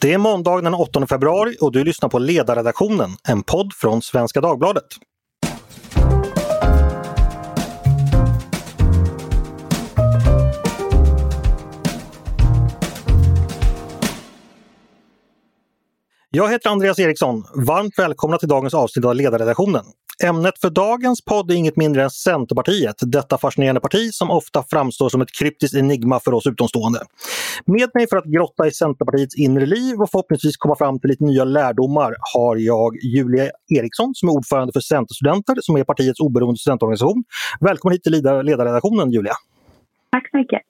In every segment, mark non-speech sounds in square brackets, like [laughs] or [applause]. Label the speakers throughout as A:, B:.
A: Det är måndag den 8 februari och du lyssnar på Ledarredaktionen, en podd från Svenska Dagbladet. Jag heter Andreas Eriksson. Varmt välkomna till dagens avsnitt av Ledarredaktionen. Ämnet för dagens podd är inget mindre än Centerpartiet, detta fascinerande parti som ofta framstår som ett kryptiskt enigma för oss utomstående. Med mig för att grotta i Centerpartiets inre liv och förhoppningsvis komma fram till lite nya lärdomar har jag Julia Eriksson som är ordförande för Centerstudenter som är partiets oberoende studentorganisation. Välkommen hit till ledarredaktionen Julia!
B: Tack så mycket!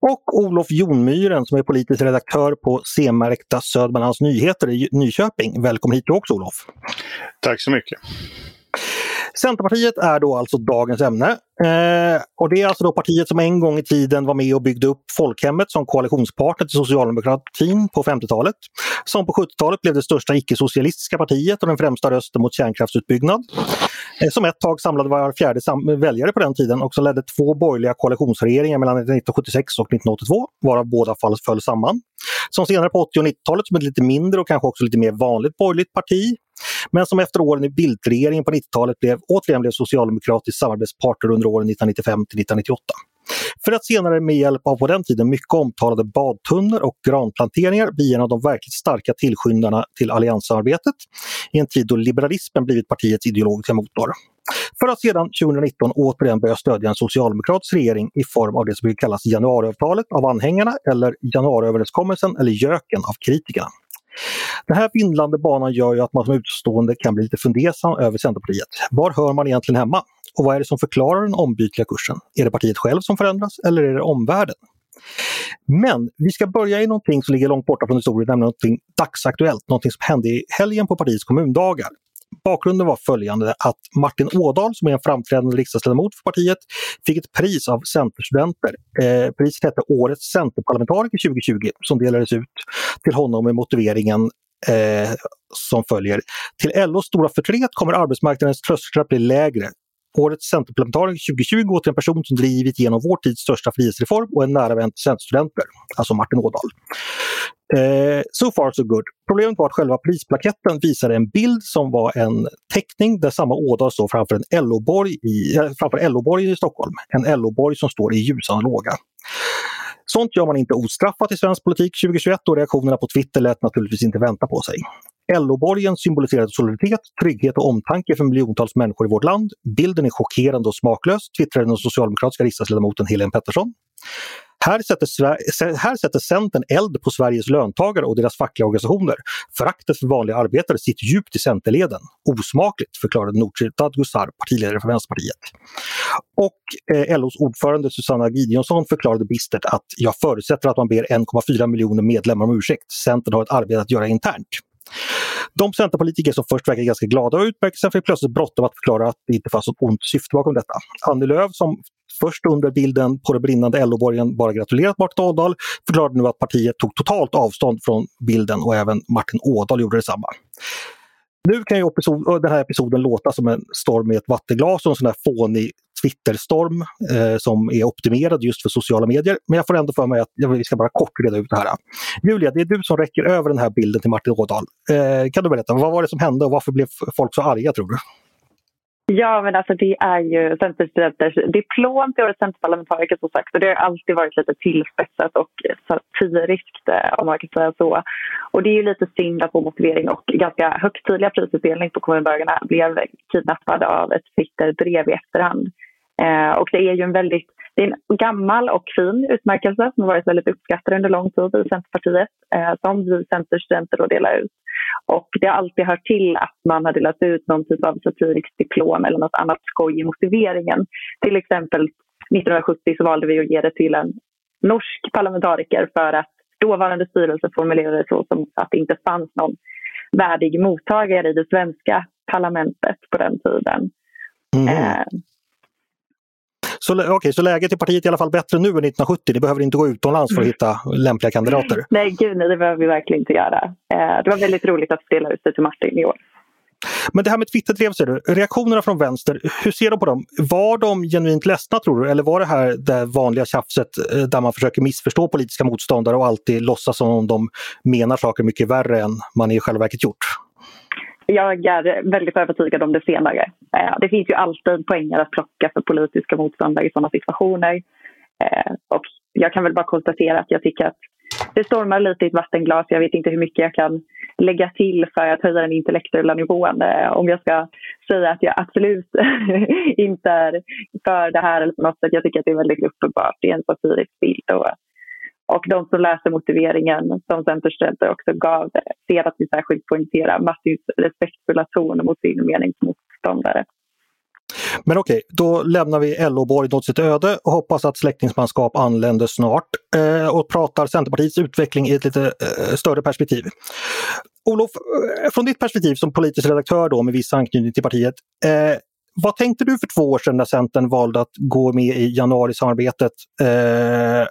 A: Och Olof Jonmyren som är politisk redaktör på C-märkta Södermanlands Nyheter i Nyköping. Välkommen hit också Olof!
C: Tack så mycket!
A: Centerpartiet är då alltså dagens ämne. Eh, och det är alltså då partiet som en gång i tiden var med och byggde upp folkhemmet som koalitionspartner till socialdemokratin på 50-talet. Som på 70-talet blev det största icke-socialistiska partiet och den främsta rösten mot kärnkraftsutbyggnad. Eh, som ett tag samlade var fjärde sam väljare på den tiden och som ledde två borgerliga koalitionsregeringar mellan 1976 och 1982, varav båda fall föll samman. Som senare på 80 och 90-talet som ett lite mindre och kanske också lite mer vanligt borgerligt parti men som efter åren i Bildtregeringen på 90-talet blev, återigen blev socialdemokratisk samarbetspartner under åren 1995 till 1998. För att senare med hjälp av på den tiden mycket omtalade badtunnor och granplanteringar bli en av de verkligt starka tillskyndarna till allianssamarbetet i en tid då liberalismen blivit partiets ideologiska motor. För att sedan 2019 återigen börja stödja en socialdemokratisk regering i form av det som kallas januariavtalet av anhängarna eller januariöverenskommelsen eller göken av kritikerna. Den här vindlande banan gör ju att man som utstående kan bli lite fundersam över Centerpartiet. Var hör man egentligen hemma? Och vad är det som förklarar den ombytliga kursen? Är det partiet själv som förändras eller är det omvärlden? Men vi ska börja i någonting som ligger långt borta från historien, nämligen någonting dagsaktuellt, någonting som hände i helgen på partiets kommundagar. Bakgrunden var följande att Martin Ådahl som är en framträdande riksdagsledamot för partiet fick ett pris av Centerstudenter. Eh, priset hette Årets Centerparlamentariker 2020 som delades ut till honom med motiveringen eh, som följer. Till LOs stora förtret kommer arbetsmarknadens trösklar bli lägre. Årets Centerparlamentariker 2020 går till en person som drivit igenom vår tids största frihetsreform och en nära vän till Centerstudenter, alltså Martin Ådahl. Eh, so far so good. Problemet var att själva prisplaketten visade en bild som var en teckning där samma Ådahl står framför en LO-borg i, äh, framför LO-borgen i Stockholm. En LO-borg som står i ljusan låga. Sånt gör man inte ostraffat i svensk politik 2021 och reaktionerna på Twitter lät naturligtvis inte vänta på sig. LO-borgen symboliserade solidaritet, trygghet och omtanke för miljontals människor i vårt land. Bilden är chockerande och smaklös, twittrade den socialdemokratiska riksdagsledamoten Helene Pettersson. Här sätter, här sätter Centern eld på Sveriges löntagare och deras fackliga organisationer. Föraktet för vanliga arbetare sitter djupt i Centerleden. Osmakligt, förklarade Nooshi Dadgostar, partiledare för Vänsterpartiet. Och eh, LOs ordförande Susanna Gideonsson förklarade bistert att jag förutsätter att man ber 1,4 miljoner medlemmar om ursäkt. Centern har ett arbete att göra internt. De centerpolitiker som först verkade ganska glada och utmärkelsen fick plötsligt bråttom att förklara att det inte fanns något ont syfte bakom detta. Annie Lööf som först under bilden på den brinnande LO-borgen bara gratulerat Martin Ådahl förklarade nu att partiet tog totalt avstånd från bilden och även Martin Ådahl gjorde detsamma. Nu kan ju episod, den här episoden låta som en storm i ett vattenglas och en sån här fånig Twitterstorm eh, som är optimerad just för sociala medier. Men jag får ändå för mig att ja, vi ska bara kort reda ut det här. Julia, det är du som räcker över den här bilden till Martin Ådahl. Eh, kan du berätta, vad var det som hände och varför blev folk så arga tror du?
B: Ja, men alltså det är ju Centerstudenters diplom till årets centerparlamentariker som sagt och det har alltid varit lite tillspetsat och satiriskt eh, om man kan säga så. Och det är ju lite synd att vår motivering och ganska högtidliga prisutdelning på kommunbögarna blev kidnappad av ett Twitter-brev i efterhand. Eh, och det är ju en väldigt det är en gammal och fin utmärkelse som har varit väldigt uppskattad under lång tid i Centerpartiet eh, som vi centerstudenter då delar ut. Och det har alltid hört till att man har delat ut någon typ av satiriskt diplom eller något annat skoj i motiveringen. Till exempel 1970 så valde vi att ge det till en norsk parlamentariker för att dåvarande styrelse formulerade det så som att det inte fanns någon värdig mottagare i det svenska parlamentet på den tiden. Mm. Eh,
A: så, okay, så läget i partiet är i alla fall bättre nu än 1970? Ni behöver inte gå utomlands för att hitta lämpliga kandidater? [laughs]
B: Nej, gud nej, det behöver vi verkligen inte göra. Eh, det var väldigt roligt att dela ut det till Martin i år.
A: Men det här med Twitterdrev, ser du, reaktionerna från vänster, hur ser du på dem? Var de genuint ledsna tror du? Eller var det här det vanliga tjafset eh, där man försöker missförstå politiska motståndare och alltid låtsas som om de menar saker mycket värre än man i själva verket gjort?
B: Jag är väldigt övertygad om det senare. Eh, det finns ju alltid poänger att plocka för politiska motståndare i sådana situationer. Eh, och jag kan väl bara konstatera att jag tycker att det stormar lite i ett vattenglas. Jag vet inte hur mycket jag kan lägga till för att höja den intellektuella nivån. Eh, om jag ska säga att jag absolut [laughs] inte är för det här eller något sätt. Jag tycker att det är väldigt uppenbart. Det är en satirisk bild. Och, och de som läser motiveringen som Centerstudenter också gav ser att vi särskilt poängterar Martins respektfulla ton mot sin meningsmotståndare.
A: Men okej, då lämnar vi LO-borgen åt sitt öde och hoppas att släktingsmanskap anländer snart eh, och pratar Centerpartiets utveckling i ett lite eh, större perspektiv. Olof, eh, från ditt perspektiv som politisk redaktör då med viss anknytning till partiet. Eh, vad tänkte du för två år sedan när Centern valde att gå med i januarisamarbetet? Eh,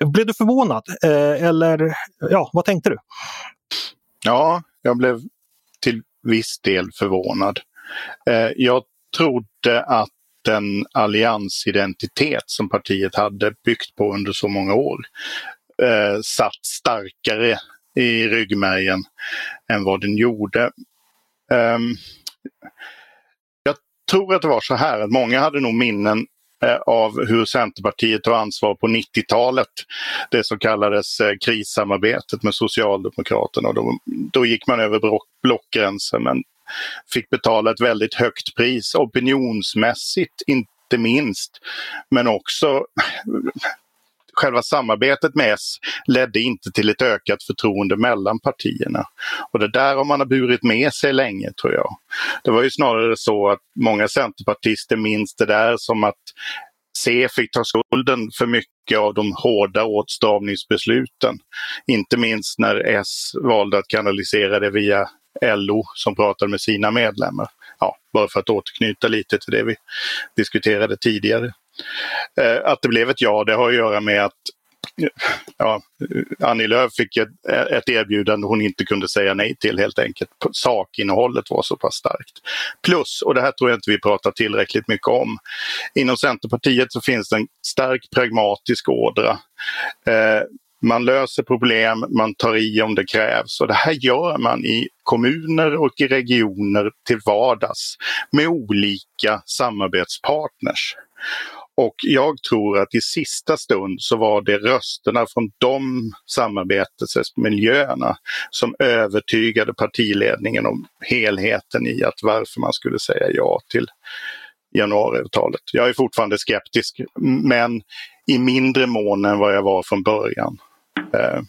A: blev du förvånad? Eh, eller ja, vad tänkte du?
C: Ja, jag blev till viss del förvånad. Eh, jag trodde att den alliansidentitet som partiet hade byggt på under så många år eh, satt starkare i ryggmärgen än vad den gjorde. Ehm, jag tror att det var så här att många hade nog minnen Eh, av hur Centerpartiet tog ansvar på 90-talet. Det som kallades eh, krissamarbetet med Socialdemokraterna. Då, då gick man över blockgränsen men fick betala ett väldigt högt pris opinionsmässigt, inte minst. Men också själva samarbetet med S ledde inte till ett ökat förtroende mellan partierna. Och det där har man burit med sig länge tror jag. Det var ju snarare så att många centerpartister minns det där som att C fick ta skulden för mycket av de hårda åtstramningsbesluten. Inte minst när S valde att kanalisera det via LO som pratade med sina medlemmar. Ja, bara för att återknyta lite till det vi diskuterade tidigare. Eh, att det blev ett ja, det har att göra med att eh, ja, Annie Lööf fick ett, ett erbjudande hon inte kunde säga nej till helt enkelt. Sakinnehållet var så pass starkt. Plus, och det här tror jag inte vi pratar tillräckligt mycket om, inom Centerpartiet så finns det en stark pragmatisk ådra. Eh, man löser problem, man tar i om det krävs och det här gör man i kommuner och i regioner till vardags med olika samarbetspartners. Och jag tror att i sista stund så var det rösterna från de samarbetsmiljöerna som övertygade partiledningen om helheten i att varför man skulle säga ja till januariavtalet. Jag är fortfarande skeptisk men i mindre mån än vad jag var från början.
A: Eh,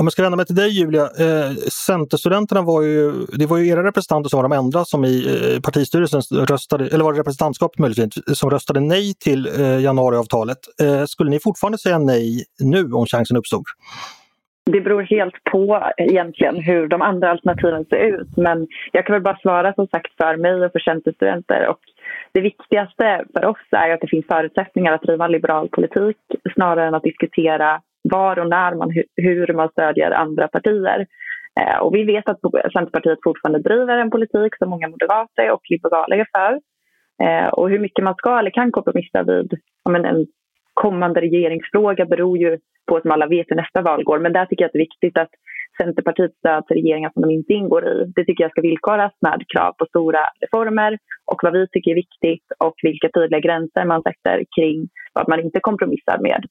A: om jag ska vända mig till dig Julia, eh, Centerstudenterna var ju, det var ju era representanter som var de enda som i eh, partistyrelsen röstade, eller var det representantskapet möjligtvis, som röstade nej till eh, januariavtalet. Eh, skulle ni fortfarande säga nej nu om chansen uppstod?
B: Det beror helt på eh, egentligen hur de andra alternativen ser ut. Men jag kan väl bara svara som sagt för mig och för Centerstudenter. Och det viktigaste för oss är att det finns förutsättningar att driva liberal politik snarare än att diskutera var och när man, hur man stödjer andra partier. Eh, och vi vet att Centerpartiet fortfarande driver en politik som många moderater och liberaler är för. Eh, och hur mycket man ska eller kan kompromissa vid men, en kommande regeringsfråga beror ju på att man alla vet hur nästa val går. Men där tycker jag att det är viktigt att Centerpartiets stöd till regeringar som de inte ingår i, det tycker jag ska villkoras med krav på stora reformer och vad vi tycker är viktigt och vilka tydliga gränser man sätter kring vad man inte kompromissar med.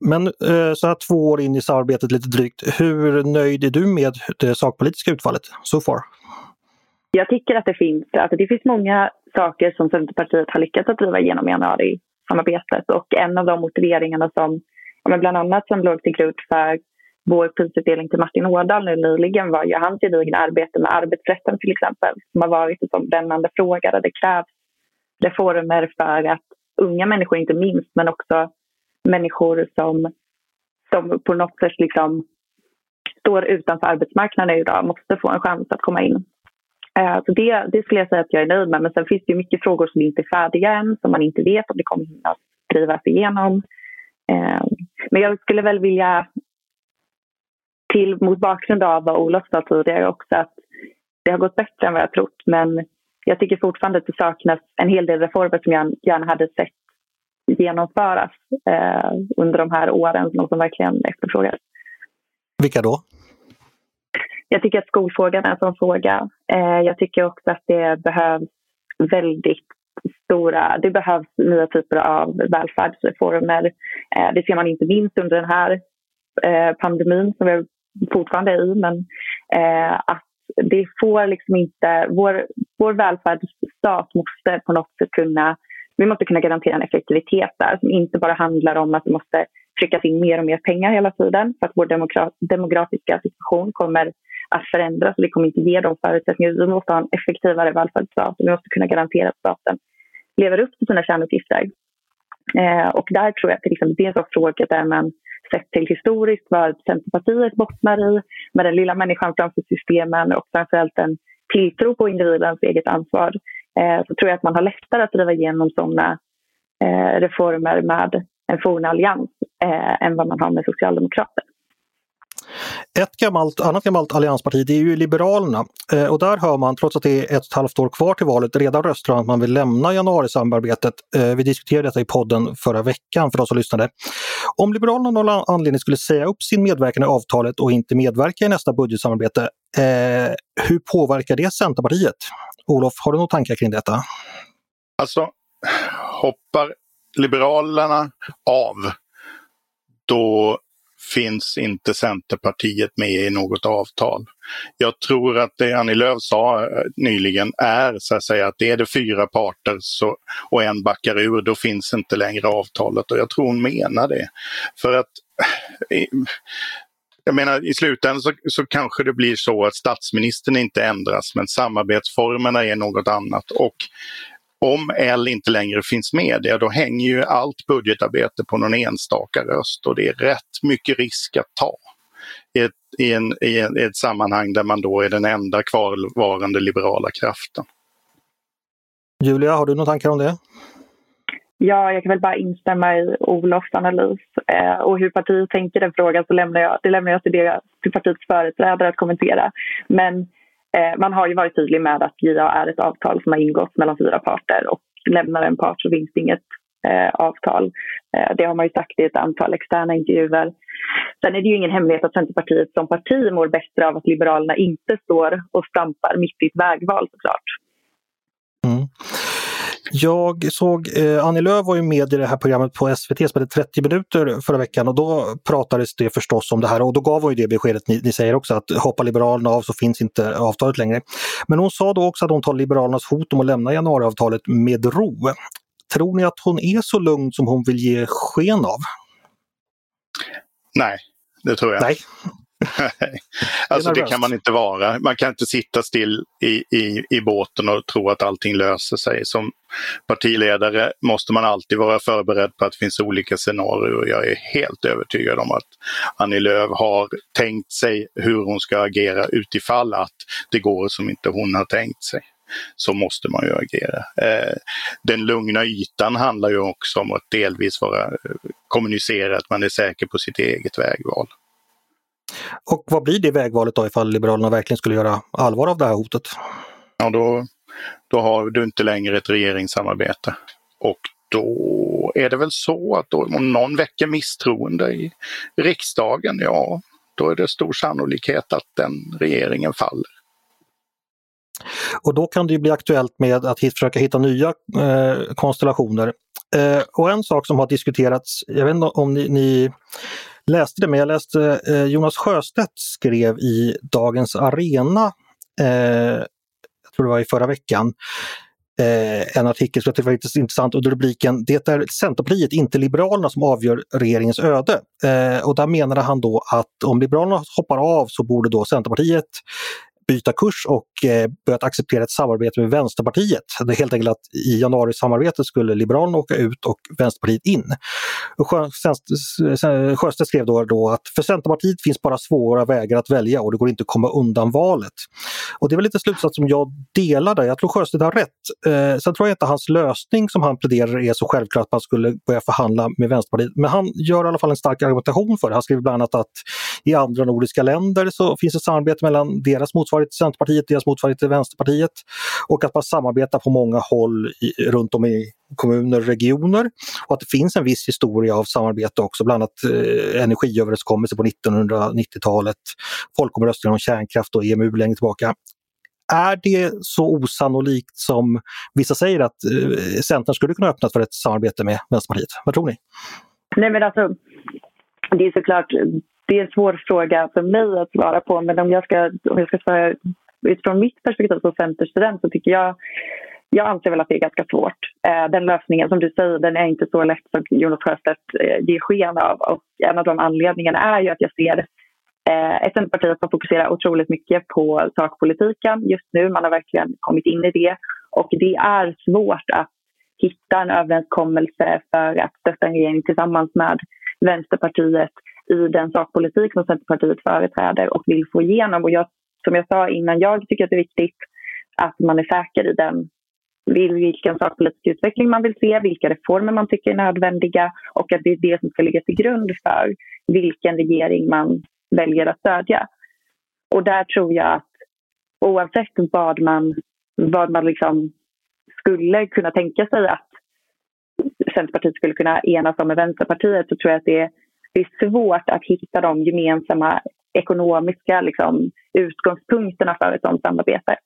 A: Men eh, så här två år in i samarbetet lite drygt, hur nöjd är du med det sakpolitiska utfallet so far?
B: Jag tycker att det finns, alltså det finns många saker som Centerpartiet har lyckats att driva igenom januari-samarbetet och en av de motiveringarna som bland annat som låg till grund för vår prisutdelning till Martin Ådahl nu nyligen var ju hans gedigna arbete med arbetsrätten till exempel som har varit en sån brännande fråga där det krävs reformer för att unga människor inte minst men också människor som, som på något sätt liksom står utanför arbetsmarknaden idag måste få en chans att komma in. Eh, så det, det skulle jag säga att jag är nöjd med. Men sen finns det ju mycket frågor som inte är färdiga än, som man inte vet om det kommer att drivas igenom. Eh, men jag skulle väl vilja, till, mot bakgrund av vad Olof sa tidigare också, att det har gått bättre än vad jag trott. Men jag tycker fortfarande att det saknas en hel del reformer som jag gärna hade sett genomföras eh, under de här åren som verkligen efterfrågas.
A: Vilka då?
B: Jag tycker att skolfrågan är en sån fråga. Eh, jag tycker också att det behövs väldigt stora... Det behövs nya typer av välfärdsreformer. Eh, det ser man inte minst under den här eh, pandemin som vi fortfarande är i. Men eh, att det får liksom inte... Vår, vår välfärdsstat måste på något sätt kunna... Vi måste kunna garantera en effektivitet där som inte bara handlar om att det måste tryckas in mer och mer pengar hela tiden för att vår demografiska situation kommer att förändras och vi kommer inte ge dem förutsättningar. Vi måste ha en effektivare välfärdsstat och vi måste kunna garantera att staten lever upp till sina kärnuppgifter. Eh, och där tror jag att liksom, det är en sån fråga där man sett till historiskt vad Centerpartiet bottnar i med den lilla människan framför systemen och framförallt en tilltro på individens eget ansvar Eh, så tror jag att man har lättare att driva igenom sådana eh, reformer med en forna allians eh, än vad man har med Socialdemokrater.
A: Ett gammalt, annat gammalt alliansparti det är ju Liberalerna eh, och där hör man, trots att det är ett och ett halvt år kvar till valet, redan röster att man vill lämna januarisamarbetet. Eh, vi diskuterade detta i podden förra veckan för de som lyssnade. Om Liberalerna av någon anledning skulle säga upp sin medverkan i avtalet och inte medverka i nästa budgetsamarbete, eh, hur påverkar det Centerpartiet? Olof, har du några tankar kring detta?
C: Alltså, hoppar Liberalerna av, då finns inte Centerpartiet med i något avtal. Jag tror att det Annie Lööf sa eh, nyligen är så att säga att är det fyra parter så, och en backar ur, då finns inte längre avtalet och jag tror hon menar det. För att eh, jag menar i slutändan så, så kanske det blir så att statsministern inte ändras men samarbetsformerna är något annat. Och om L inte längre finns med, ja, då hänger ju allt budgetarbete på någon enstaka röst och det är rätt mycket risk att ta i ett, i en, i ett sammanhang där man då är den enda kvarvarande liberala kraften.
A: Julia, har du några tankar om det?
B: Ja, jag kan väl bara instämma i Olofs analys. Eh, och hur partiet tänker den frågan så lämnar jag, det lämnar jag till, det, till partiets företrädare att kommentera. Men Eh, man har ju varit tydlig med att JA är ett avtal som har ingått mellan fyra parter och lämnar en part så finns det inget eh, avtal. Eh, det har man ju sagt i ett antal externa intervjuer. Sen är det ju ingen hemlighet att Centerpartiet som parti mår bättre av att Liberalerna inte står och stampar mitt i ett vägval såklart.
A: Mm. Jag såg, eh, Annie Lööf var ju med i det här programmet på SVT som hette 30 minuter förra veckan och då pratades det förstås om det här och då gav hon ju det beskedet ni, ni säger också att hoppar Liberalerna av så finns inte avtalet längre. Men hon sa då också att hon tar Liberalernas hot om att lämna januariavtalet med ro. Tror ni att hon är så lugn som hon vill ge sken av?
C: Nej, det tror jag
A: Nej.
C: Alltså det kan man inte vara. Man kan inte sitta still i, i, i båten och tro att allting löser sig. Som partiledare måste man alltid vara förberedd på att det finns olika scenarier. Jag är helt övertygad om att Annie Lööf har tänkt sig hur hon ska agera utifall att det går som inte hon har tänkt sig så måste man ju agera. Eh, den lugna ytan handlar ju också om att delvis vara kommunicera att man är säker på sitt eget vägval.
A: Och vad blir det vägvalet då ifall Liberalerna verkligen skulle göra allvar av det här hotet?
C: Ja, då, då har du inte längre ett regeringssamarbete. Och då är det väl så att då, om någon väcker misstroende i riksdagen, ja, då är det stor sannolikhet att den regeringen faller.
A: Och då kan det bli aktuellt med att försöka hitta nya eh, konstellationer. Eh, och en sak som har diskuterats, jag vet inte om ni, ni läste det, men jag läste eh, Jonas Sjöstedt skrev i Dagens Arena, eh, jag tror det var i förra veckan, eh, en artikel som jag tyckte var lite intressant under rubriken Det är Centerpartiet, inte Liberalerna som avgör regeringens öde. Eh, och där menade han då att om Liberalerna hoppar av så borde då Centerpartiet byta kurs och eh, börjat acceptera ett samarbete med Vänsterpartiet. Det är helt enkelt att i januarisamarbetet skulle Liberalerna åka ut och Vänsterpartiet in. Sjöstedt skrev då, då att för Centerpartiet finns bara svåra vägar att välja och det går inte att komma undan valet. Och det är väl lite slutsats som jag delar där. Jag tror Sjöstedt har rätt. Eh, sen tror jag inte hans lösning som han pläderar är så självklart att man skulle börja förhandla med Vänsterpartiet. Men han gör i alla fall en stark argumentation för det. Han skriver bland annat att i andra nordiska länder så finns det samarbete mellan deras motsvarighet till Centerpartiet, deras motsvarighet till Vänsterpartiet och att man samarbetar på många håll i, runt om i kommuner och regioner. Och att det finns en viss historia av samarbete också, bland annat eh, energiöverenskommelser på 1990-talet, folkomröstningen om kärnkraft och EMU längre tillbaka. Är det så osannolikt som vissa säger att eh, Centern skulle kunna öppna för ett samarbete med Vänsterpartiet? Vad tror ni?
B: Nej men alltså, det är såklart det är en svår fråga för mig att svara på men om jag ska, om jag ska svara utifrån mitt perspektiv som centerstudent så tycker jag jag anser väl att det är ganska svårt. Eh, den lösningen som du säger den är inte så lätt som Jonas Sjöstedt eh, ger sken av. Och en av de anledningarna är ju att jag ser eh, ett Centerparti som fokuserar otroligt mycket på sakpolitiken just nu. Man har verkligen kommit in i det. Och det är svårt att hitta en överenskommelse för att stötta en regering tillsammans med Vänsterpartiet i den sakpolitik som Centerpartiet företräder och vill få igenom. Och jag, som jag sa innan, jag tycker att det är viktigt att man är säker i den vilken sakpolitisk utveckling man vill se, vilka reformer man tycker är nödvändiga och att det är det som ska ligga till grund för vilken regering man väljer att stödja. Och där tror jag att oavsett vad man, vad man liksom skulle kunna tänka sig att Centerpartiet skulle kunna enas om med Vänsterpartiet så tror jag att det, är det är svårt att hitta de gemensamma ekonomiska liksom, utgångspunkterna för ett sådant samarbete.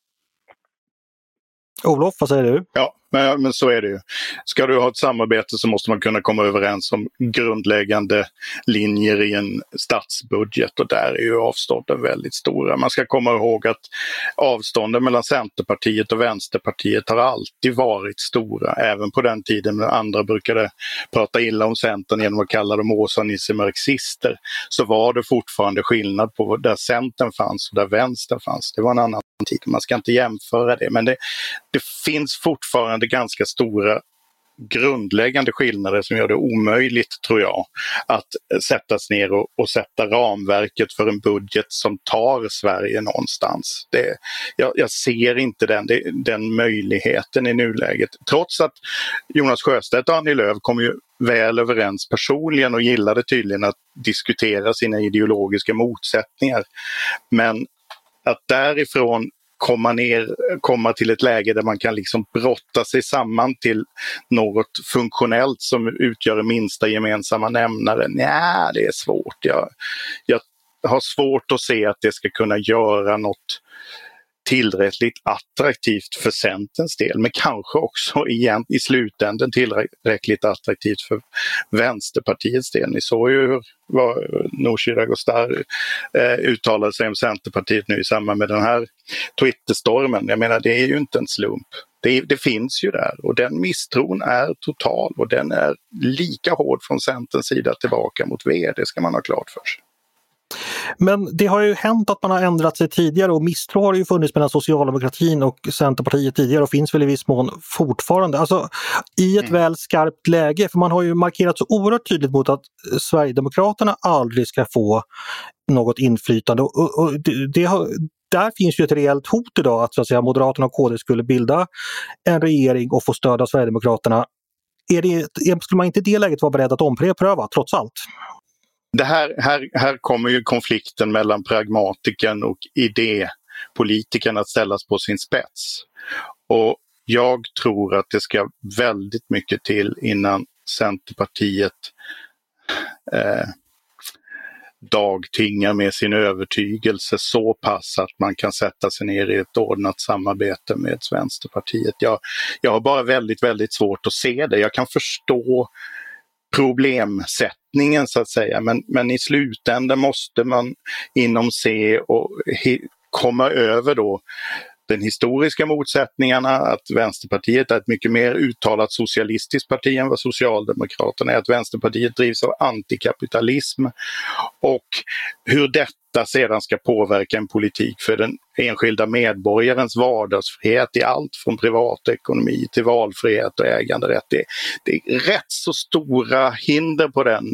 A: Olof, vad säger du?
C: Ja, men, men så är det ju. Ska du ha ett samarbete så måste man kunna komma överens om grundläggande linjer i en statsbudget och där är ju avstånden väldigt stora. Man ska komma ihåg att avstånden mellan Centerpartiet och Vänsterpartiet har alltid varit stora, även på den tiden när andra brukade prata illa om Centern genom att kalla dem Åsa-Nisse-marxister, så var det fortfarande skillnad på där Centern fanns och där Vänstern fanns. Det var en annan tid, man ska inte jämföra det, men det, det finns fortfarande ganska stora grundläggande skillnader som gör det omöjligt, tror jag, att eh, sätta sig ner och, och, sätta ramverket för en budget som tar Sverige någonstans. Det, jag, jag ser inte den, det, den möjligheten i nuläget. Trots att Jonas Sjöstedt och Annie Lööf kom ju väl överens personligen och gillade tydligen att diskutera sina ideologiska motsättningar. Men att därifrån komma, ner, komma till ett läge där man kan liksom brotta sig samman till något funktionellt som utgör minsta gemensamma nämnare. Nej, det är svårt. Jag, jag har svårt att se att det ska kunna göra något tillräckligt attraktivt för Centerns del, men kanske också [laughs] igen, i slutänden tillräckligt attraktivt för Vänsterpartiets del. Ni såg ju hur Nooshi Dadgostar eh, uttalade sig om Centerpartiet nu i samband med den här Twitterstormen. Jag menar, det är ju inte en slump. Det, det, finns ju där och den misstron är total och den är lika hård från Centerns sida tillbaka mot V, det ska man ha klart för sig.
A: Men det har ju hänt att man har ändrat sig tidigare och misstro har ju funnits mellan socialdemokratin och Centerpartiet tidigare och finns väl i viss mån fortfarande. Alltså i ett mm. väl skarpt läge, för man har ju markerat så oerhört tydligt mot att Sverigedemokraterna aldrig ska få något inflytande. Och, och det, det har, där finns ju ett reellt hot idag att, så att säga, Moderaterna och KD skulle bilda en regering och få stöd av Sverigedemokraterna. Är det, skulle man inte i det läget vara beredd att ompröva trots allt?
C: Det här, här, här kommer ju konflikten mellan pragmatiken och idépolitikern att ställas på sin spets. Och jag tror att det ska väldigt mycket till innan Centerpartiet eh, dagtingar med sin övertygelse så pass att man kan sätta sig ner i ett ordnat samarbete med Vänsterpartiet. Jag, jag har bara väldigt, väldigt svårt att se det. Jag kan förstå problemsättningen så att säga. Men, men i slutändan måste man inom se och komma över då den historiska motsättningarna, att Vänsterpartiet är ett mycket mer uttalat socialistiskt parti än vad Socialdemokraterna är, att Vänsterpartiet drivs av antikapitalism och hur detta sedan ska påverka en politik för den enskilda medborgarens vardagsfrihet i allt från privatekonomi till valfrihet och äganderätt. Det, det är rätt så stora hinder på den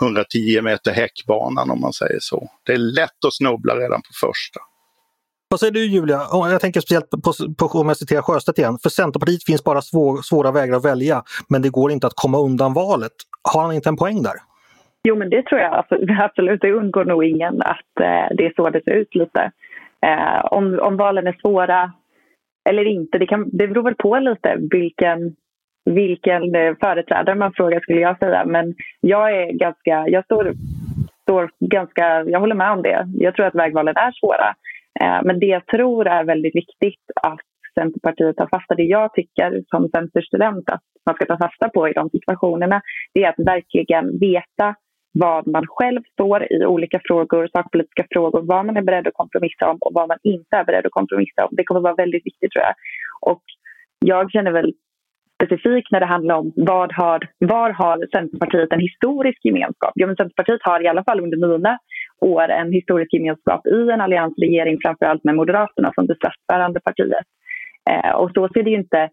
C: 110 meter häckbanan om man säger så. Det är lätt att snubbla redan på första.
A: Vad säger du Julia? Jag tänker speciellt på, på om jag citerar Sjöstedt igen. För Centerpartiet finns bara svår, svåra vägar att välja, men det går inte att komma undan valet. Har han inte en poäng där?
B: Jo, men det tror jag absolut. Det undgår nog ingen att eh, det är så det ser ut lite. Eh, om, om valen är svåra eller inte, det, kan, det beror väl på lite vilken, vilken eh, företrädare man frågar skulle jag säga. Men jag är ganska, jag står, står ganska, jag håller med om det. Jag tror att vägvalen är svåra. Eh, men det jag tror är väldigt viktigt att Centerpartiet tar fasta, det jag tycker som centerstudent att man ska ta fasta på i de situationerna, det är att verkligen veta vad man själv står i olika frågor, sakpolitiska frågor, vad man är beredd att kompromissa om och vad man inte är beredd att kompromissa om. Det kommer vara väldigt viktigt tror jag. Och jag känner väl specifikt när det handlar om vad har, var har Centerpartiet en historisk gemenskap? Ja, men Centerpartiet har i alla fall under mina år en historisk gemenskap i en alliansregering, framförallt med Moderaterna som det statsbärande partiet. Eh, och så ser det ju inte,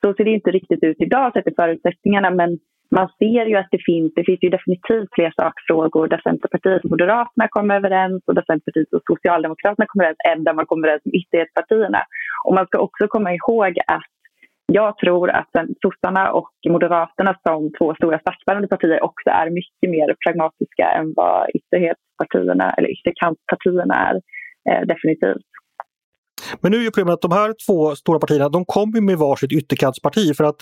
B: så ser det inte riktigt ut idag sett till förutsättningarna men man ser ju att det finns, det finns ju definitivt fler sakfrågor där Centerpartiet och Moderaterna kommer överens och där Centerpartiet och Socialdemokraterna kommer överens än där man kommer överens med ytterlighetspartierna. Och man ska också komma ihåg att jag tror att sossarna och Moderaterna som två stora statsbärande partier också är mycket mer pragmatiska än vad ytterhetspartierna eller ytterkantspartierna är. Eh, definitivt.
A: Men nu är ju problemet att de här två stora partierna de kommer med varsitt ytterkantsparti för att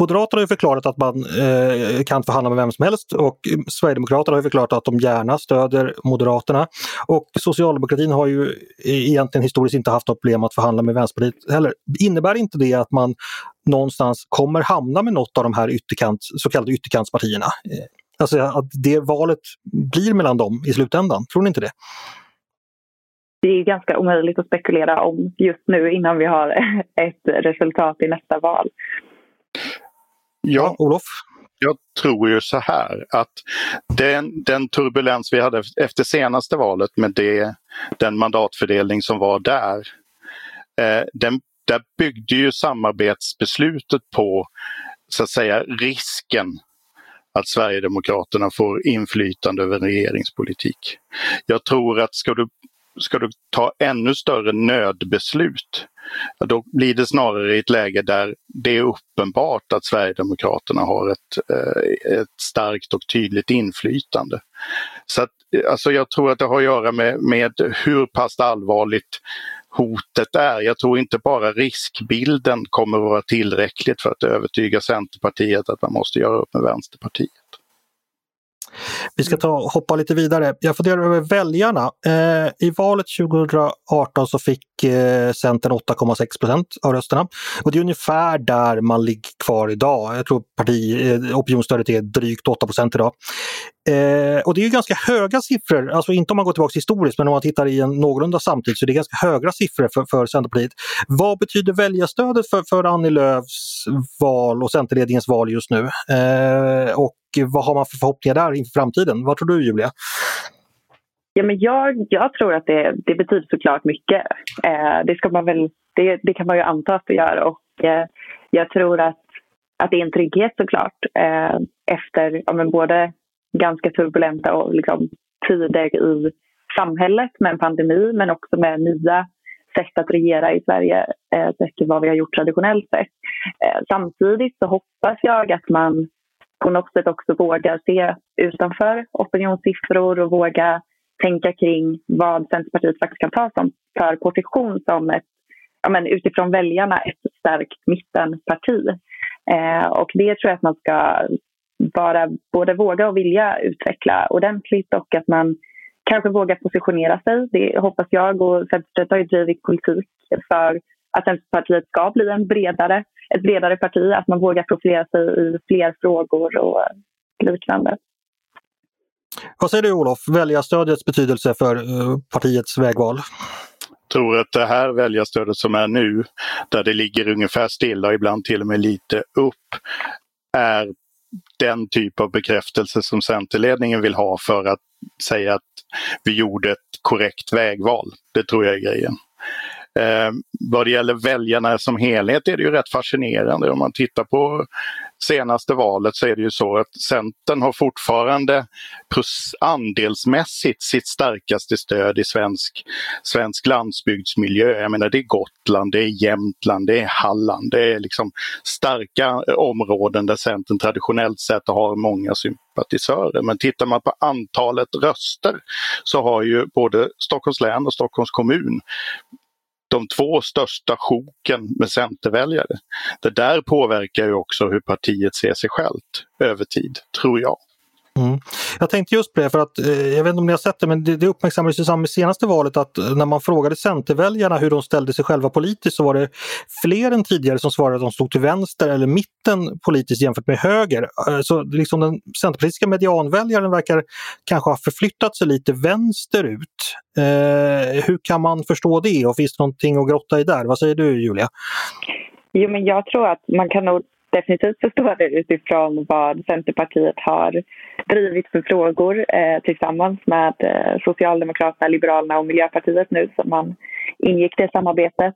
A: Moderaterna har förklarat att man eh, kan förhandla med vem som helst och Sverigedemokraterna har förklarat att de gärna stöder Moderaterna. Och socialdemokratin har ju egentligen historiskt inte haft något problem att förhandla med Vänsterpartiet heller. Innebär inte det att man någonstans kommer hamna med något av de här ytterkant, så kallade ytterkantspartierna? Eh, alltså att det valet blir mellan dem i slutändan, tror ni inte det?
B: Det är ganska omöjligt att spekulera om just nu innan vi har [laughs] ett resultat i nästa val.
C: Ja,
A: Olof?
C: Jag tror ju så här att den, den turbulens vi hade efter senaste valet med det, den mandatfördelning som var där, eh, den, där byggde ju samarbetsbeslutet på så att säga risken att Sverigedemokraterna får inflytande över regeringspolitik. Jag tror att ska du ska du ta ännu större nödbeslut, då blir det snarare i ett läge där det är uppenbart att Sverigedemokraterna har ett, eh, ett starkt och tydligt inflytande. Så att, eh, alltså jag tror att det har att göra med, med hur pass allvarligt hotet är. Jag tror inte bara riskbilden kommer att vara tillräckligt för att övertyga Centerpartiet att man måste göra upp med Vänsterpartiet.
A: Vi ska ta, hoppa lite vidare. Jag funderar över väljarna. Eh, I valet 2018 så fick eh, Centern 8,6 procent av rösterna. Och det är ungefär där man ligger kvar idag. Jag tror parti, eh, opinionsstödet är drygt 8 procent idag. Eh, och det är ju ganska höga siffror, alltså inte om man går tillbaka historiskt men om man tittar i en någorlunda samtid så är det ganska höga siffror för, för Centerpartiet. Vad betyder väljarstödet för, för Annie Lööfs val och Centerledningens val just nu? Eh, och vad har man för förhoppningar där inför framtiden? Vad tror du Julia?
B: Ja, men jag, jag tror att det, det betyder såklart mycket. Eh, det, ska man väl, det, det, kan man ju anta att det gör och eh, jag tror att, att det är en trygghet såklart eh, efter ja, men både ganska turbulenta och liksom, tider i samhället med en pandemi men också med nya sätt att regera i Sverige eh, sett till vad vi har gjort traditionellt sett. Eh, samtidigt så hoppas jag att man på något sätt också våga se utanför opinionssiffror och våga tänka kring vad Centerpartiet faktiskt kan ta som för position som ett, ja men utifrån väljarna, ett starkt mittenparti. Eh, och det tror jag att man ska bara både våga och vilja utveckla ordentligt och att man kanske vågar positionera sig. Det hoppas jag och Centerpartiet har ju drivit politik för att Centerpartiet ska bli en bredare, ett bredare parti, att man vågar profilera sig i fler frågor och liknande.
A: Vad säger du Olof, väljarstödets betydelse för eh, partiets vägval?
C: Jag tror att det här väljarstödet som är nu, där det ligger ungefär stilla och ibland till och med lite upp, är den typ av bekräftelse som Centerledningen vill ha för att säga att vi gjorde ett korrekt vägval. Det tror jag är grejen. Eh, vad det gäller väljarna som helhet är det ju rätt fascinerande. Om man tittar på senaste valet så är det ju så att Centern har fortfarande andelsmässigt sitt starkaste stöd i svensk, svensk landsbygdsmiljö. Jag menar det är Gotland, det är Jämtland, det är Halland. Det är liksom starka områden där Centern traditionellt sett har många sympatisörer. Men tittar man på antalet röster så har ju både Stockholms län och Stockholms kommun de två största sjoken med centerväljare. Det där påverkar ju också hur partiet ser sig självt över tid, tror jag.
A: Mm. Jag tänkte just på det, för att eh, jag vet inte om ni har sett det, men det, det uppmärksammades i samband med senaste valet att eh, när man frågade Centerväljarna hur de ställde sig själva politiskt så var det fler än tidigare som svarade att de stod till vänster eller mitten politiskt jämfört med höger. Eh, så liksom den centerpolitiska medianväljaren verkar kanske ha förflyttat sig lite vänsterut. Eh, hur kan man förstå det och finns det någonting att grotta i där? Vad säger du Julia?
B: Jo, men jag tror att man kan nog definitivt förstå det utifrån vad Centerpartiet har drivit för frågor eh, tillsammans med eh, Socialdemokraterna, Liberalerna och Miljöpartiet nu som man ingick det samarbetet.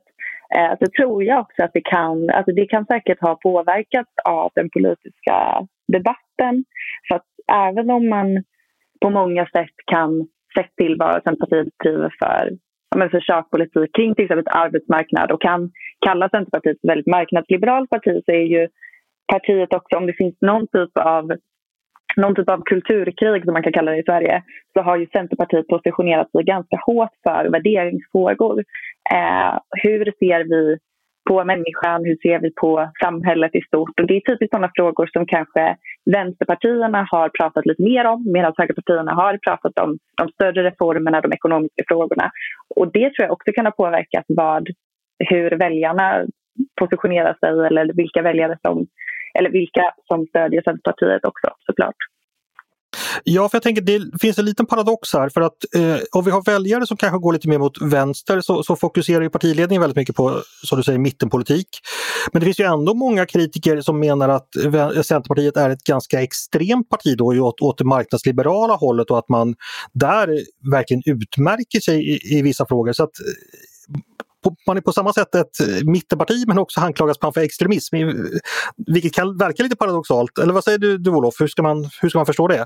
B: Eh, så tror jag också att det kan, alltså det kan säkert ha påverkats av den politiska debatten. För att även om man på många sätt kan se till vad Centerpartiet driver för men försökspolitik kring till exempel arbetsmarknad och kan kalla Centerpartiet ett väldigt marknadsliberalt parti så är ju partiet också, om det finns någon typ av någon typ av kulturkrig som man kan kalla det i Sverige så har ju Centerpartiet positionerat sig ganska hårt för värderingsfrågor. Eh, hur ser vi på människan? Hur ser vi på samhället i stort? Och det är typiskt sådana frågor som kanske vänsterpartierna har pratat lite mer om medan högerpartierna har pratat om de större reformerna, de ekonomiska frågorna. Och det tror jag också kan ha påverkat vad, hur väljarna positionerar sig eller vilka väljare som eller vilka som stödjer Centerpartiet också såklart.
A: Ja, för jag tänker det finns en liten paradox här för att eh, om vi har väljare som kanske går lite mer mot vänster så, så, fokuserar ju partiledningen väldigt mycket på, som du säger, mittenpolitik. Men det finns ju ändå många kritiker som menar att Centerpartiet är ett ganska extremt parti då åt, åt det marknadsliberala hållet och att man där verkligen utmärker sig i, i vissa frågor. Så att man är på samma sätt ett eh, mittenparti men också anklagas man för extremism. Vilket kan verka lite paradoxalt. Eller vad säger du, du Olof, hur ska, man, hur ska man förstå det?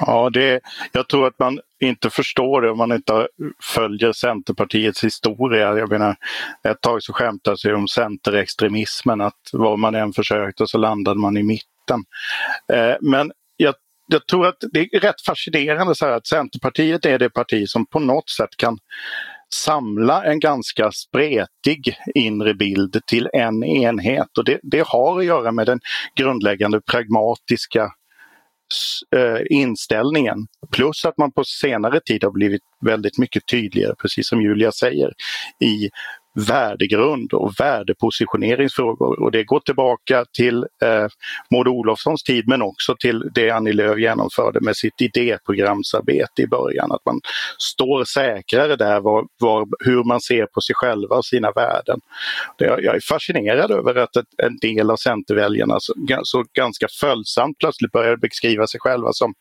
C: Ja, det, jag tror att man inte förstår det om man inte följer Centerpartiets historia. Jag menar, ett tag så skämtades det om centerextremismen, att vad man än försökte så landade man i mitten. Eh, men jag, jag, tror att det är rätt fascinerande så att Centerpartiet är det parti som på något sätt kan samla en ganska spretig inre bild till en enhet och det, det har att göra med den grundläggande pragmatiska eh, inställningen. Plus att man på senare tid har blivit väldigt mycket tydligare, precis som Julia säger, i värdegrund och värdepositioneringsfrågor. Och det går tillbaka till eh, Maud Olofssons tid men också till det Annie Lööf genomförde med sitt idéprogramsarbete i början. Att man står säkrare där var, var, hur man ser på sig själva och sina värden. Det, jag är fascinerad över att ett, en del av Centerväljarna så, så ganska följsamt plötsligt börjar beskriva sig själva som,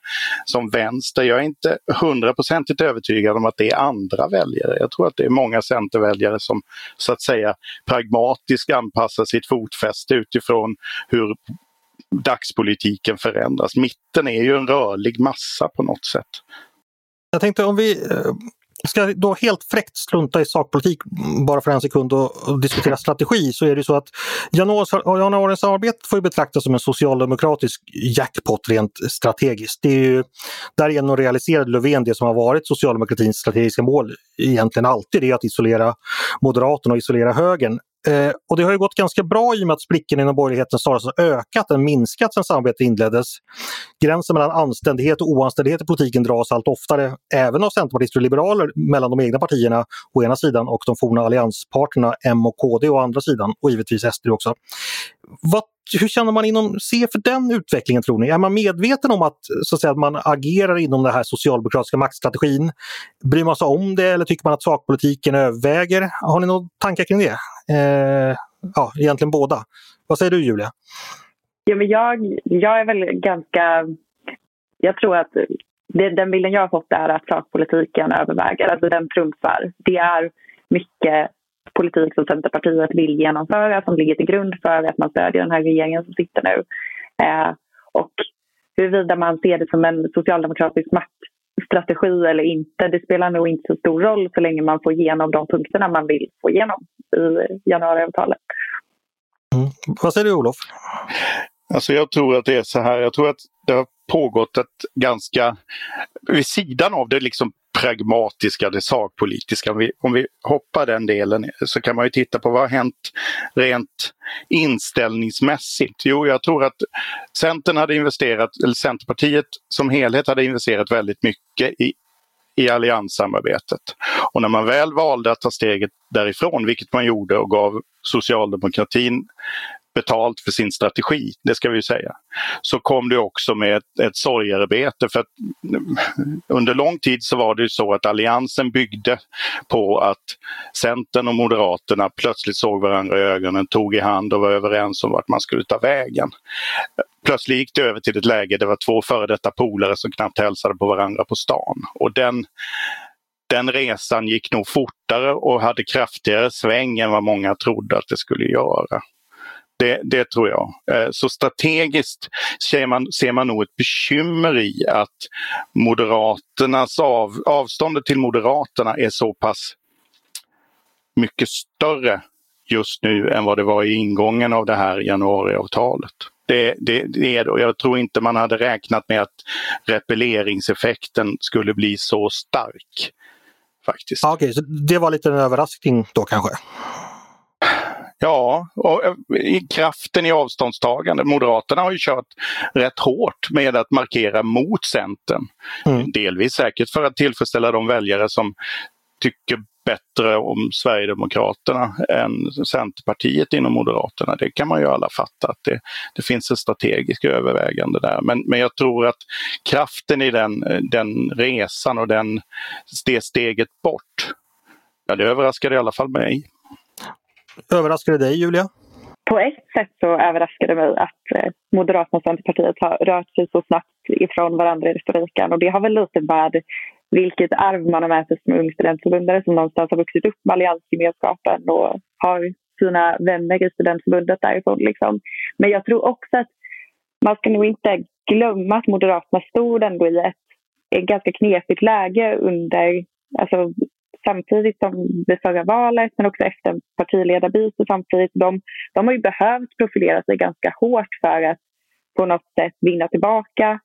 C: som vänster. Jag är inte hundraprocentigt övertygad om att det är andra väljare. Jag tror att det är många Centerväljare som så att säga pragmatiskt anpassa sitt fotfäste utifrån hur dagspolitiken förändras. Mitten är ju en rörlig massa på något sätt.
A: Jag tänkte om vi ska då helt fräckt strunta i sakpolitik bara för en sekund och, och diskutera strategi så är det så att januariens arbete får betraktas som en socialdemokratisk jackpot rent strategiskt. Det är ju, därigenom realiserade Löfven det som har varit socialdemokratins strategiska mål egentligen alltid, det är att isolera Moderaterna och isolera högern. Eh, och det har ju gått ganska bra i och med att sprickorna inom borgerligheten snarare har ökat än minskat sedan samarbetet inleddes. Gränsen mellan anständighet och oanständighet i politiken dras allt oftare, även av centerpartister och liberaler, mellan de egna partierna å ena sidan och de forna alliansparterna M och KD å andra sidan och givetvis SD också. Vad hur känner man inom C för den utvecklingen tror ni? Är man medveten om att, så att, säga, att man agerar inom den här socialdemokratiska maktstrategin? Bryr man sig om det eller tycker man att sakpolitiken överväger? Har ni några tankar kring det? Eh, ja, egentligen båda. Vad säger du Julia?
B: Ja, men jag, jag är väl ganska... Jag tror att det, den bilden jag har fått är att sakpolitiken överväger, alltså den trumfar. Det är mycket politik som Centerpartiet vill genomföra som ligger till grund för att man stödjer den här regeringen som sitter nu. Eh, och huruvida man ser det som en socialdemokratisk maktstrategi eller inte, det spelar nog inte så stor roll så länge man får igenom de punkterna man vill få igenom i januariavtalet.
A: Mm. Vad säger du Olof?
C: Alltså jag tror att det är så här, jag tror att det har pågått ett ganska, vid sidan av det liksom pragmatiska, det sakpolitiska. Om vi, om vi hoppar den delen så kan man ju titta på vad har hänt rent inställningsmässigt. Jo, jag tror att Centern hade investerat, eller Centerpartiet som helhet hade investerat väldigt mycket i i allianssamarbetet. Och när man väl valde att ta steget därifrån, vilket man gjorde och gav socialdemokratin betalt för sin strategi, det ska vi säga. Så kom det också med ett, ett sorgarbete för att mm, under lång tid så var det så att Alliansen byggde på att Centern och Moderaterna plötsligt såg varandra i ögonen, tog i hand och var överens om vart man skulle ta vägen. Plötsligt gick det över till ett läge där det var två före detta polare som knappt hälsade på varandra på stan. Och den den resan gick nog fortare och hade kraftigare sväng än vad många trodde att det skulle göra. Det, det tror jag. Eh, så strategiskt ser man, ser man nog ett bekymmer i att Moderaternas av, avståndet till Moderaterna är så pass mycket större just nu än vad det var i ingången av det här januariavtalet. Det, det, det är det. Jag tror inte man hade räknat med att repelleringseffekten skulle bli så stark. Faktiskt.
A: Okej, okay, så det var lite en överraskning då kanske?
C: Ja, och eh, i kraften i avståndstagande. Moderaterna har ju kört rätt hårt med att markera mot Centern. Mm. Delvis säkert för att tillfredsställa de väljare som tycker bättre om Sverigedemokraterna än Centerpartiet inom Moderaterna. Det kan man ju alla fatta att det, det finns ett strategiskt övervägande där. Men, men jag tror att kraften i den, den resan och den, det steget bort, ja, det överraskade i alla fall mig.
A: Överraskade det dig Julia?
B: På ett sätt så överraskade det mig att eh, Moderaterna och Centerpartiet har rört sig så snabbt ifrån varandra i retoriken. Och det har väl lite med vilket arv man har med sig som ung studentförbundare som någonstans har vuxit upp med alliansgemenskapen och har sina vänner i studentförbundet därifrån. Liksom. Men jag tror också att man ska nog inte glömma att Moderaterna stod ändå i ett, ett ganska knepigt läge under alltså, samtidigt som det förra valet men också efter partiledarbyte samtidigt. De, de har ju behövt profilera sig ganska hårt för att på något sätt vinna tillbaka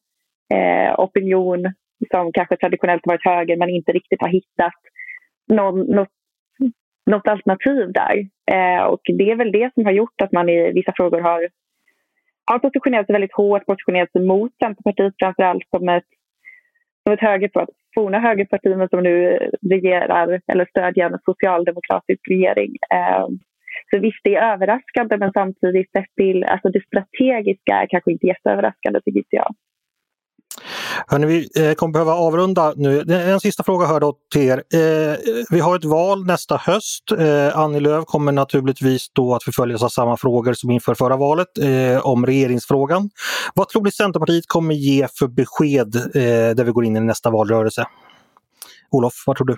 B: eh, opinion som kanske traditionellt varit höger men inte riktigt har hittat någon, något, något alternativ där. Eh, och det är väl det som har gjort att man i vissa frågor har, har positionerat sig väldigt hårt, positionerat sig mot Centerpartiet framförallt som ett, som ett högerparti forna högerpartierna som nu regerar eller stödjer en socialdemokratisk regering. Eh, så visst, det är överraskande men samtidigt sett till alltså det strategiska är kanske inte jätteöverraskande tycker jag.
A: Hörrni, vi eh, kommer behöva avrunda nu. En sista fråga hör då till er. Eh, vi har ett val nästa höst. Eh, Annie Lööf kommer naturligtvis då att förföljas av samma frågor som inför förra valet om regeringsfrågan. Vad tror ni Centerpartiet kommer ge för besked där vi går in i nästa valrörelse? Olof, vad tror du?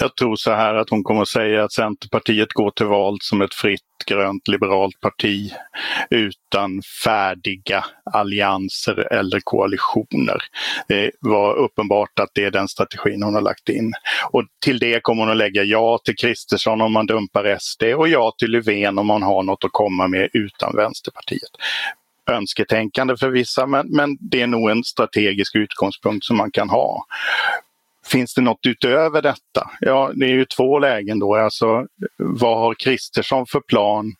C: Jag tror så här att hon kommer att säga att Centerpartiet går till val som ett fritt grönt liberalt parti utan färdiga allianser eller koalitioner. Det var uppenbart att det är den strategin hon har lagt in. Och till det kommer hon att lägga ja till Kristersson om man dumpar SD och ja till Löfven om man har något att komma med utan Vänsterpartiet önsketänkande för vissa, men, men det är nog en strategisk utgångspunkt som man kan ha. Finns det något utöver detta? Ja, det är ju två lägen då. Alltså, vad har Kristersson för plan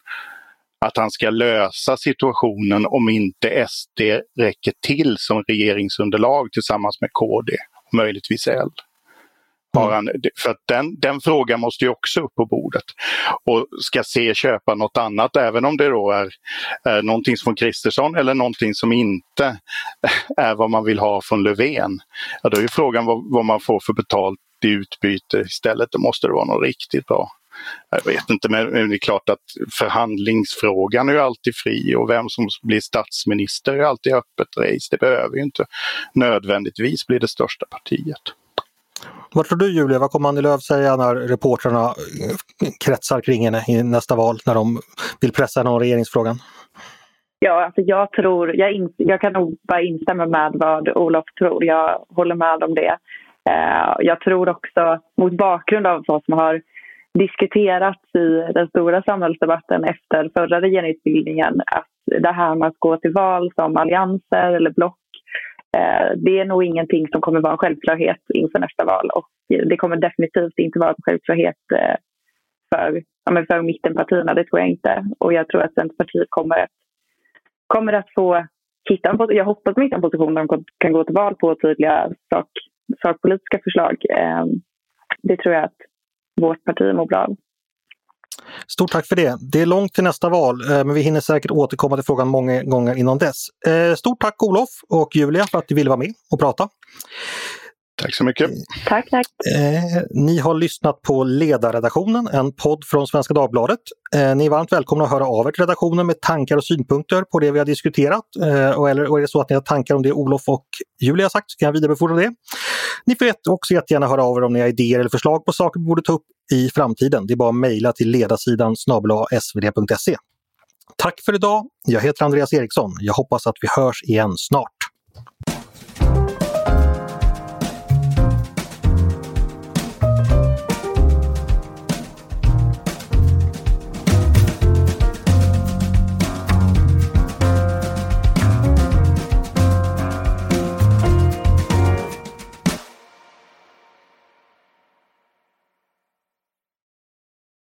C: att han ska lösa situationen om inte SD räcker till som regeringsunderlag tillsammans med KD och möjligtvis L? Har han, för att den, den frågan måste ju också upp på bordet. Och ska se köpa något annat, även om det då är, är någonting från Kristersson eller någonting som inte [laughs] är vad man vill ha från Löfven. Ja, då är frågan vad, vad man får för betalt i utbyte istället. Då måste det vara något riktigt bra. Jag vet inte, men det är klart att förhandlingsfrågan är ju alltid fri och vem som blir statsminister är alltid öppet race. Det behöver ju inte nödvändigtvis bli det största partiet.
A: Vad tror du Julia, vad kommer Annie Lööf säga när reportrarna eh, kretsar kring henne i nästa val när de vill pressa henne om regeringsfrågan?
B: Ja, alltså jag tror, jag, in, jag kan nog bara instämma med vad Olof tror. Jag håller med om det. Eh, jag tror också, mot bakgrund av vad som har diskuterats i den stora samhällsdebatten efter förra regeringsbildningen, att det här med att gå till val som allianser eller block Eh, det är nog ingenting som kommer vara en självklarhet inför nästa val och det kommer definitivt inte vara en självklarhet eh, för, för mittenpartierna, det tror jag inte. Och jag tror att Centerpartiet kommer att, kommer att få hitta en Jag hoppas de hittar en position där de kan gå till val på tydliga sak, sakpolitiska förslag. Eh, det tror jag att vårt parti mår bra av.
A: Stort tack för det. Det är långt till nästa val, eh, men vi hinner säkert återkomma till frågan många gånger innan dess. Eh, stort tack Olof och Julia för att du ville vara med och prata.
C: Tack så mycket.
B: Tack, tack.
A: Eh, ni har lyssnat på Ledarredaktionen, en podd från Svenska Dagbladet. Eh, ni är varmt välkomna att höra av er till redaktionen med tankar och synpunkter på det vi har diskuterat. Eh, och, eller, och är det så att ni har tankar om det Olof och Julia har sagt så kan jag vidarebefordra det. Ni får också jättegärna höra av er om ni har idéer eller förslag på saker vi borde ta upp i framtiden. Det är bara att mejla till ledarsidan svd.se. Tack för idag! Jag heter Andreas Eriksson. Jag hoppas att vi hörs igen snart.